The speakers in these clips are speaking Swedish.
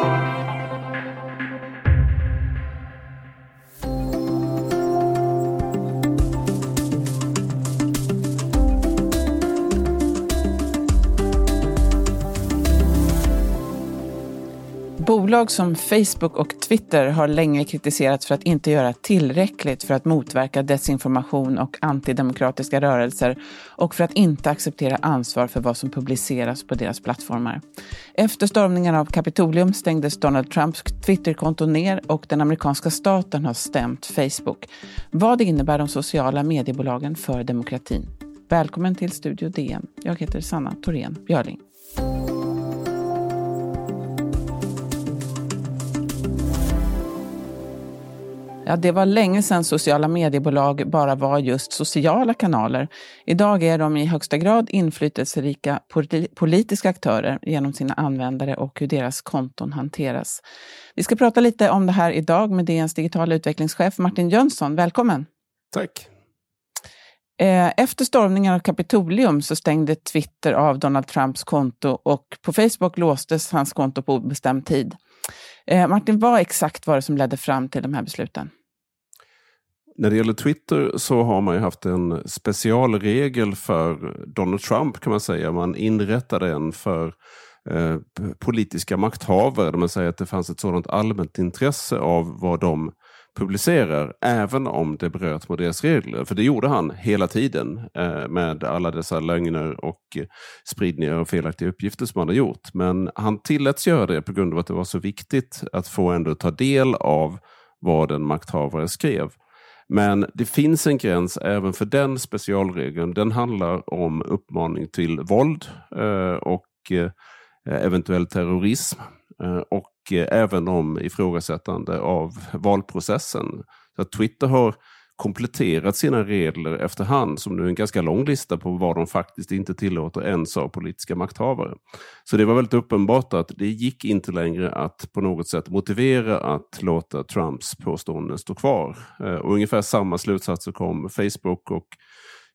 Thank you. Bolag som Facebook och Twitter har länge kritiserats för att inte göra tillräckligt för att motverka desinformation och antidemokratiska rörelser och för att inte acceptera ansvar för vad som publiceras på deras plattformar. Efter stormningen av Kapitolium stängdes Donald Trumps Twitterkonto ner och den amerikanska staten har stämt Facebook. Vad innebär de sociala mediebolagen för demokratin? Välkommen till Studio DN. Jag heter Sanna Thorén Björling. Ja, det var länge sedan sociala mediebolag bara var just sociala kanaler. Idag är de i högsta grad inflytelserika politiska aktörer genom sina användare och hur deras konton hanteras. Vi ska prata lite om det här idag med DNs digitala utvecklingschef Martin Jönsson. Välkommen! Tack! Eh, efter stormningen av Kapitolium så stängde Twitter av Donald Trumps konto och på Facebook låstes hans konto på obestämd tid. Eh, Martin, vad exakt var det som ledde fram till de här besluten? När det gäller Twitter så har man ju haft en specialregel för Donald Trump kan man säga. Man inrättade en för eh, politiska makthavare. Där man säger att det fanns ett sådant allmänt intresse av vad de publicerar, även om det bröt mot deras regler. För det gjorde han hela tiden eh, med alla dessa lögner och spridningar av felaktiga uppgifter som han har gjort. Men han tilläts göra det på grund av att det var så viktigt att få ändå ta del av vad en makthavare skrev. Men det finns en gräns även för den specialregeln. Den handlar om uppmaning till våld eh, och eh, eventuell terrorism. Eh, och även om ifrågasättande av valprocessen. Så Twitter har kompletterat sina regler efterhand, som nu är en ganska lång lista på vad de faktiskt inte tillåter ens av politiska makthavare. Så det var väldigt uppenbart att det gick inte längre att på något sätt motivera att låta Trumps påståenden stå kvar. Eh, och ungefär samma slutsatser kom Facebook och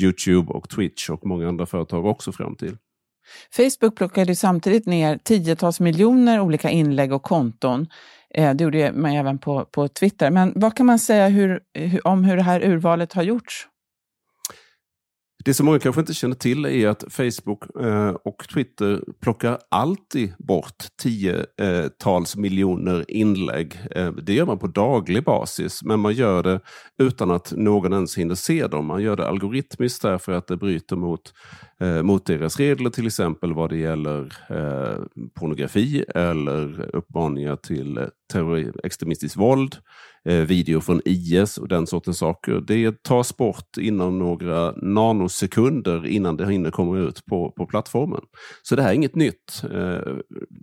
Youtube och Twitch och många andra företag också fram till. Facebook plockade samtidigt ner tiotals miljoner olika inlägg och konton Eh, det gjorde man även på, på Twitter. Men vad kan man säga hur, om hur det här urvalet har gjorts? Det som många kanske inte känner till är att Facebook eh, och Twitter plockar alltid bort tiotals eh, miljoner inlägg. Det gör man på daglig basis, men man gör det utan att någon ens hinner se dem. Man gör det algoritmiskt därför att det bryter mot, mot deras regler, till exempel vad det gäller pornografi eller uppmaningar till extremistiskt våld eh, video från IS och den sortens saker. Det tas bort inom några nanosekunder innan det hinner komma ut på, på plattformen. Så det här är inget nytt. Eh,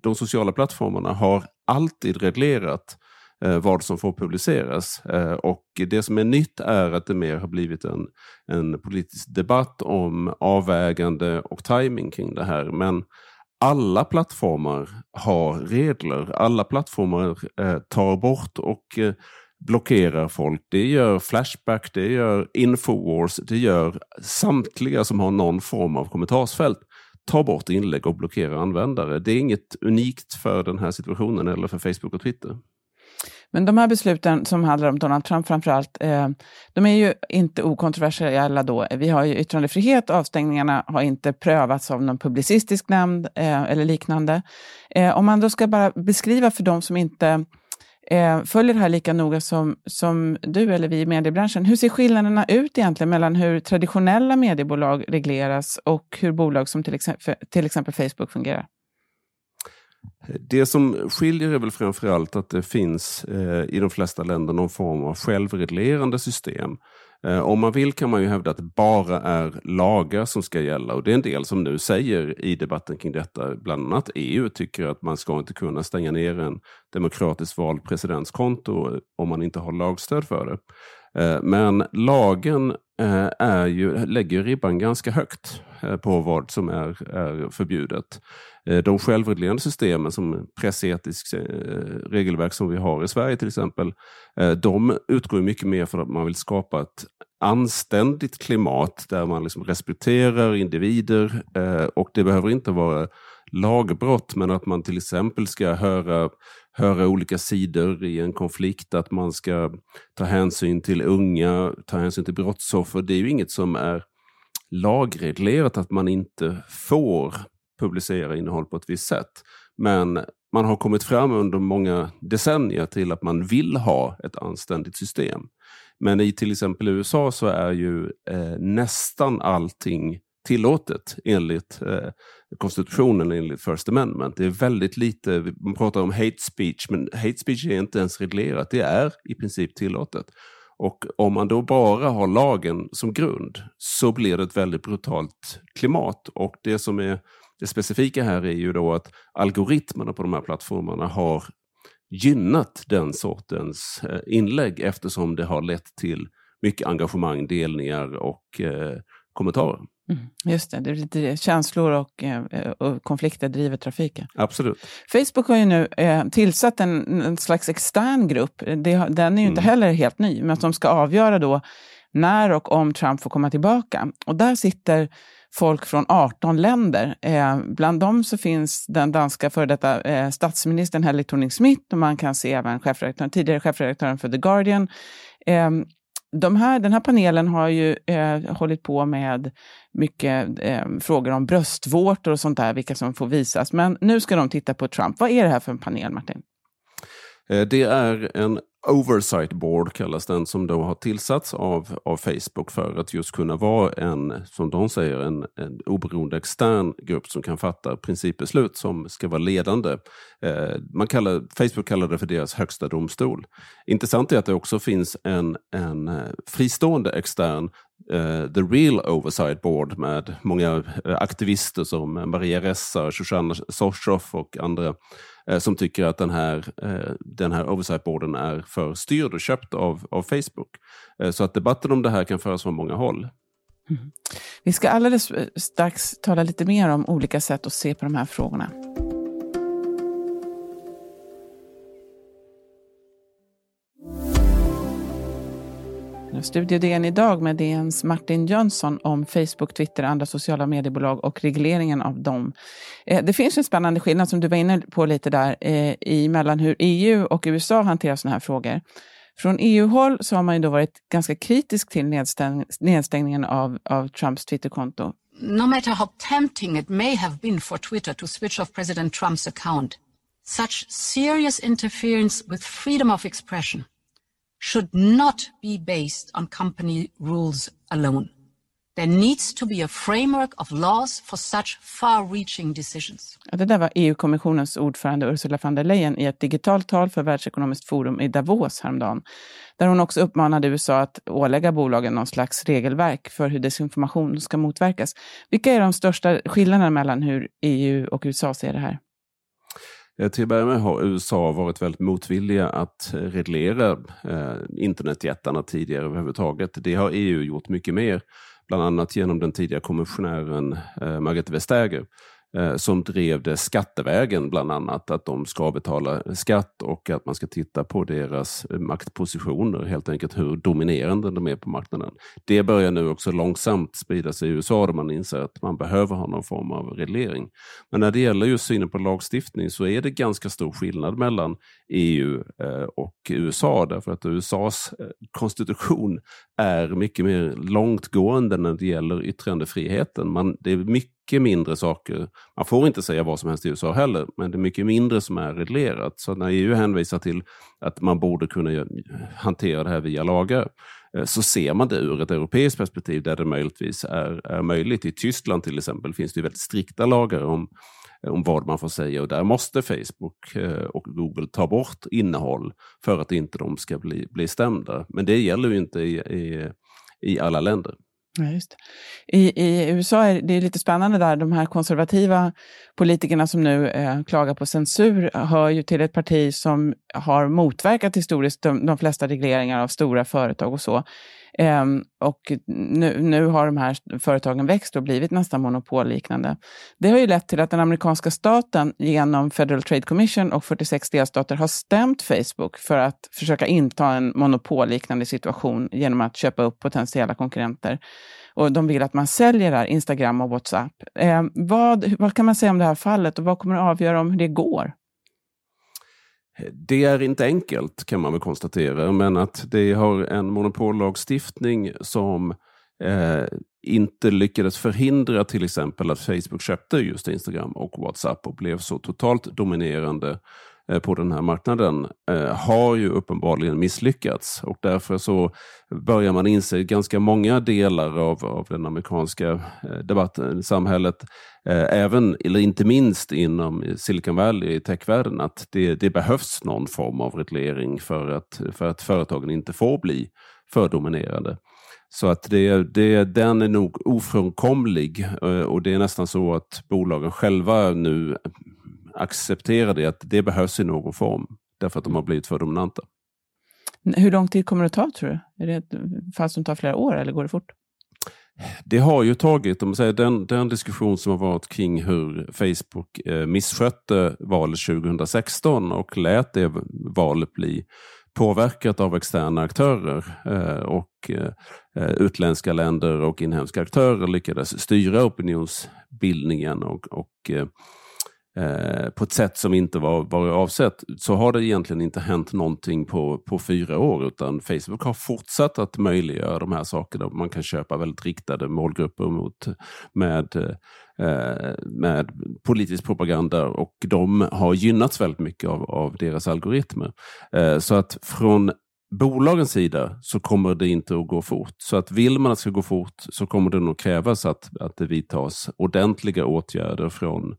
de sociala plattformarna har alltid reglerat eh, vad som får publiceras. Eh, och det som är nytt är att det mer har blivit en, en politisk debatt om avvägande och timing kring det här. Men alla plattformar har regler. Alla plattformar eh, tar bort och eh, blockerar folk. Det gör Flashback, det gör Infowars, det gör samtliga som har någon form av kommentarsfält. Ta bort inlägg och blockera användare. Det är inget unikt för den här situationen eller för Facebook och Twitter. Men de här besluten som handlar om Donald Trump framförallt, eh, de är ju inte okontroversiella då. Vi har ju yttrandefrihet, avstängningarna har inte prövats av någon publicistisk nämnd eh, eller liknande. Eh, om man då ska bara beskriva för de som inte eh, följer det här lika noga som, som du eller vi i mediebranschen. Hur ser skillnaderna ut egentligen mellan hur traditionella mediebolag regleras och hur bolag som till exempel, till exempel Facebook fungerar? Det som skiljer är väl framförallt att det finns eh, i de flesta länder någon form av självreglerande system. Eh, om man vill kan man ju hävda att det bara är lagar som ska gälla och det är en del som nu säger i debatten kring detta, bland annat EU tycker att man ska inte kunna stänga ner en demokratiskt vald presidentskonto om man inte har lagstöd för det. Eh, men lagen eh, är ju, lägger ribban ganska högt eh, på vad som är, är förbjudet. De självreglerande systemen som pressetiskt regelverk som vi har i Sverige till exempel, de utgår mycket mer för att man vill skapa ett anständigt klimat där man liksom respekterar individer och det behöver inte vara lagbrott, men att man till exempel ska höra, höra olika sidor i en konflikt, att man ska ta hänsyn till unga, ta hänsyn till brottsoffer. Det är ju inget som är lagreglerat att man inte får publicera innehåll på ett visst sätt. Men man har kommit fram under många decennier till att man vill ha ett anständigt system. Men i till exempel USA så är ju eh, nästan allting tillåtet enligt eh, konstitutionen, enligt First Amendment. Det är väldigt lite, man pratar om hate speech, men hate speech är inte ens reglerat. Det är i princip tillåtet. Och om man då bara har lagen som grund så blir det ett väldigt brutalt klimat. Och det som är det specifika här är ju då att algoritmerna på de här plattformarna har gynnat den sortens eh, inlägg eftersom det har lett till mycket engagemang, delningar och eh, kommentarer. Mm, just det, det är lite känslor och, eh, och, konflikter driver trafiken. Absolut. Facebook har ju nu eh, tillsatt en, en, slags extern grupp. Det, den är ju inte mm. heller helt ny, men som ska avgöra då när och om Trump får komma tillbaka. Och där sitter folk från 18 länder. Eh, bland dem så finns den danska före detta eh, statsministern Helle Thorning-Schmidt och man kan se även chefredaktören, tidigare chefredaktören för The Guardian. De här, den här panelen har ju eh, hållit på med mycket eh, frågor om bröstvårtor och sånt där, vilka som får visas. Men nu ska de titta på Trump. Vad är det här för en panel, Martin? Eh, det är en Oversight Board kallas den som då har tillsatts av, av Facebook för att just kunna vara en, som de säger, en, en oberoende extern grupp som kan fatta principbeslut som ska vara ledande. Eh, man kallar, Facebook kallar det för deras högsta domstol. Intressant är att det också finns en, en eh, fristående extern Eh, the Real Oversight Board med många eh, aktivister som Maria Ressa, Shoshana Soshoff och andra eh, som tycker att den här, den här oversight-boarden är för styrd och köpt av, av Facebook. Så att debatten om det här kan föras från många håll. Mm. Vi ska alldeles strax tala lite mer om olika sätt att se på de här frågorna. Studio DN idag med DNs Martin Jönsson om Facebook, Twitter och andra sociala mediebolag och regleringen av dem. Eh, det finns en spännande skillnad som du var inne på lite där eh, i mellan hur EU och USA hanterar sådana här frågor. Från EU-håll så har man ju då varit ganska kritisk till nedstäng nedstängningen av, av Trumps Twitterkonto. No matter how tempting it may have been for Twitter to switch off President Trump's account, such serious interference with freedom of expression should not be based on company rules alone. There needs to be a framework of laws for such far-reaching decisions. Ja, det där var EU-kommissionens ordförande Ursula von der Leyen i ett digitalt tal för Världsekonomiskt forum i Davos häromdagen, där hon också uppmanade USA att ålägga bolagen någon slags regelverk för hur desinformation ska motverkas. Vilka är de största skillnaderna mellan hur EU och USA ser det här? Eh, till att börja med har USA varit väldigt motvilliga att reglera eh, internetjättarna tidigare överhuvudtaget. Det har EU gjort mycket mer, bland annat genom den tidigare kommissionären eh, Margrethe Vestager Eh, som drev det skattevägen bland annat, att de ska betala skatt och att man ska titta på deras eh, maktpositioner, helt enkelt hur dominerande de är på marknaden. Det börjar nu också långsamt sprida sig i USA där man inser att man behöver ha någon form av reglering. Men när det gäller just synen på lagstiftning så är det ganska stor skillnad mellan EU eh, och USA därför att USAs konstitution är mycket mer långtgående när det gäller yttrandefriheten. Man, det är mycket mycket mindre saker. Man får inte säga vad som helst i USA heller, men det är mycket mindre som är reglerat. Så när EU hänvisar till att man borde kunna hantera det här via lagar, eh, så ser man det ur ett europeiskt perspektiv där det möjligtvis är, är möjligt. I Tyskland till exempel finns det väldigt strikta lagar om eh, om vad man får säga och där måste Facebook eh, och Google ta bort innehåll för att inte de ska bli, bli stämda. Men det gäller ju inte i, i, i alla länder. Ja, just I, I USA är det lite spännande där, de här konservativa politikerna som nu eh, klagar på censur hör ju till ett parti som har motverkat historiskt de, de flesta regleringar av stora företag och så. Ehm, och nu, nu har de här företagen växt och blivit nästan monopolliknande. Det har ju lett till att den amerikanska staten genom Federal Trade Commission och 46 delstater har stämt Facebook för att försöka inta en monopolliknande situation genom att köpa upp potentiella konkurrenter. Och de vill att man säljer här, Instagram och WhatsApp. Eh, vad, vad kan man säga om det här fallet och vad kommer att avgöra om hur det går? Det är inte enkelt kan man väl konstatera, men att det har en monopollagstiftning som eh, inte lyckades förhindra till exempel att Facebook köpte just Instagram och WhatsApp och blev så totalt dominerande. Eh, på den här marknaden eh, har ju uppenbarligen misslyckats och därför så börjar man inse ganska många delar av, av den amerikanska eh, debatten, samhället, även, eller inte minst inom Silicon Valley, i techvärlden, att det, det behövs någon form av reglering för att, för att företagen inte får bli för dominerande. Så att det, det, den är nog ofrånkomlig och det är nästan så att bolagen själva nu acceptera det, att det behövs i någon form, därför att de har blivit för dominanta. Hur lång tid kommer det att ta, tror du? Är det ett fall som tar flera år, eller går det fort? Det har ju tagit, om man säger, den, den diskussion som har varit kring hur Facebook eh, misskötte valet 2016 och lät det valet bli påverkat av externa aktörer eh, och eh, utländska länder och inhemska aktörer lyckades styra opinionsbildningen och, och eh, på ett sätt som inte var, var avsett, så har det egentligen inte hänt någonting på, på fyra år, utan Facebook har fortsatt att möjliggöra de här sakerna. Man kan köpa väldigt riktade målgrupper mot, med, eh, med politisk propaganda och de har gynnats väldigt mycket av, av deras algoritmer. Eh, så att från bolagens sida så kommer det inte att gå fort. Så att vill man att det ska gå fort så kommer det nog krävas att, att det vidtas ordentliga åtgärder från,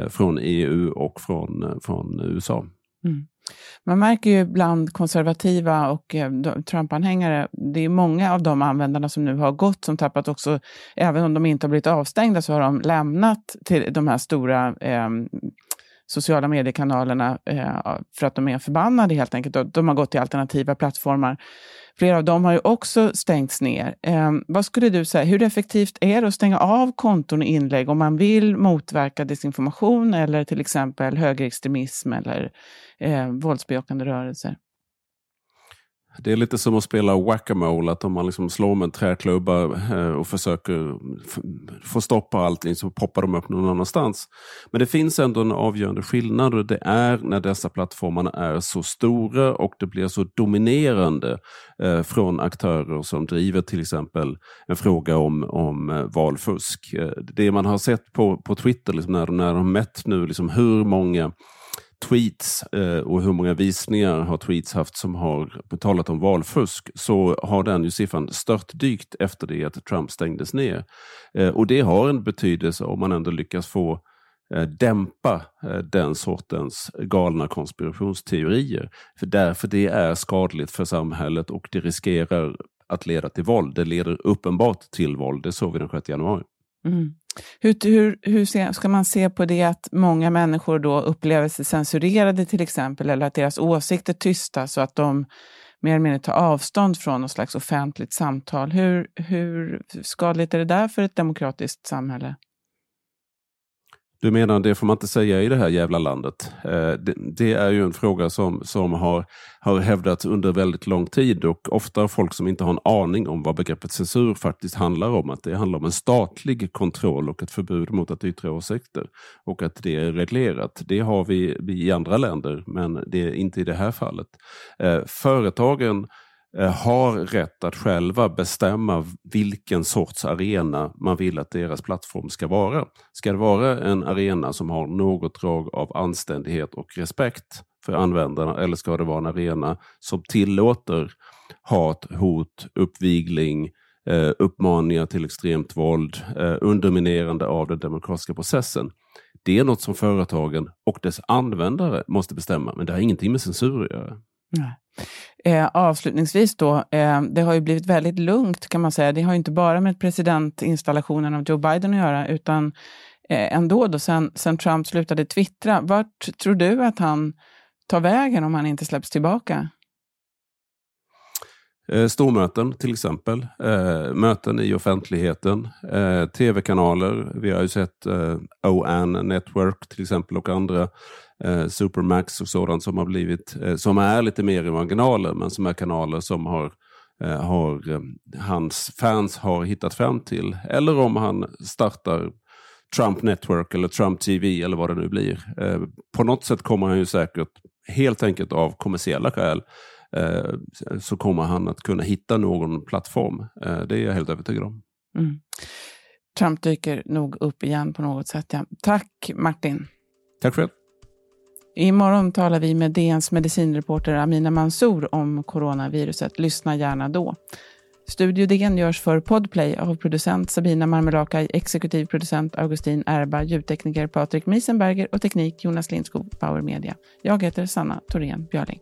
Eh, från EU och från, eh, från USA. Mm. Man märker ju bland konservativa och eh, Trump-anhängare, det är många av de användarna som nu har gått som tappat också, även om de inte har blivit avstängda så har de lämnat till de här stora eh, sociala mediekanalerna eh, för att de är förbannade helt enkelt. De har gått till alternativa plattformar. Flera av dem har ju också stängts ner. Eh, vad skulle du säga, hur effektivt är det att stänga av konton och inlägg om man vill motverka desinformation eller till exempel högerextremism eller eh, våldsbejakande rörelser? Det är lite som att spela whack-a-mole, att om man liksom slår med en träklubba eh, och försöker få stopp på allting så poppar de upp någon annanstans. Men det finns ändå en avgörande skillnad och det är när dessa plattformarna är så stora och det blir så dominerande eh, från aktörer som driver till exempel en fråga om, om eh, valfusk. Det man har sett på, på Twitter, liksom när, när de mätt nu liksom hur många tweets eh, och hur många visningar har tweets haft som har talat om valfusk så har den ju siffran störtdykt efter det att Trump stängdes ner. Eh, och det har en betydelse om man ändå lyckas få eh, dämpa eh, den sortens galna konspirationsteorier. För därför det är skadligt för samhället och det riskerar att leda till våld. Det leder uppenbart till våld, det såg vi den 6 januari. Mm. Hur, hur, hur ska man se på det att många människor då upplever sig censurerade till exempel, eller att deras åsikter tystas så att de mer eller mindre tar avstånd från något slags offentligt samtal? Hur, hur skadligt är det där för ett demokratiskt samhälle? Du menar det får man inte säga i det här jävla landet? Eh, det, det, är ju en fråga som, som har, har hävdats under väldigt lång tid och ofta har folk som inte har en aning om vad begreppet censur faktiskt handlar om. Att det handlar om en statlig kontroll och ett förbud mot att yttra åsikter och att det är reglerat. Det har vi, vi i andra länder men det är inte i det här fallet. Eh, företagen Eh, Eh, har rätt att själva bestämma vilken sorts arena man vill att deras plattform ska vara. Ska det vara en arena som har något drag av anständighet och respekt för användarna eller ska det vara en arena som tillåter hat, hot, uppvigling, eh, uppmaningar till extremt våld, eh, underminerande av den demokratiska processen. Det är något som företagen och dess användare måste bestämma, men det har ingenting med censur att göra. Nej. Eh, avslutningsvis då, eh, det har ju blivit väldigt lugnt kan man säga. Det har ju inte bara med presidentinstallationen av Joe Biden att göra, utan eh, ändå då, sen, sen Trump slutade twittra. Vart tror du att han tar vägen om han inte släpps tillbaka? Eh, stormöten till exempel, eh, möten i offentligheten, eh, tv-kanaler. Vi har ju sett eh, OAN Network till exempel och andra eh, Supermax och sådant som har blivit, eh, som är lite mer i marginaler men som är kanaler som har, eh, har eh, hans fans har hittat fram till. Eller om han startar Trump Network eller Trump TV eller vad det nu blir. Eh, på något sätt kommer han ju säkert, helt enkelt av kommersiella skäl, eh, så kommer han att kunna hitta någon plattform. Det är jag helt övertygad om. Mm. Trump dyker nog upp igen på något sätt. Ja. Tack Martin. Tack själv. Imorgon talar vi med DNs medicinreporter Amina Mansour om coronaviruset. Lyssna gärna då. Studio DN görs för Podplay av producent Sabina Marmelakai, exekutiv producent Augustin Erba, ljudtekniker Patrik Miesenberger och teknik Jonas Lindskog, Power Media. Jag heter Sanna Thorén Björling.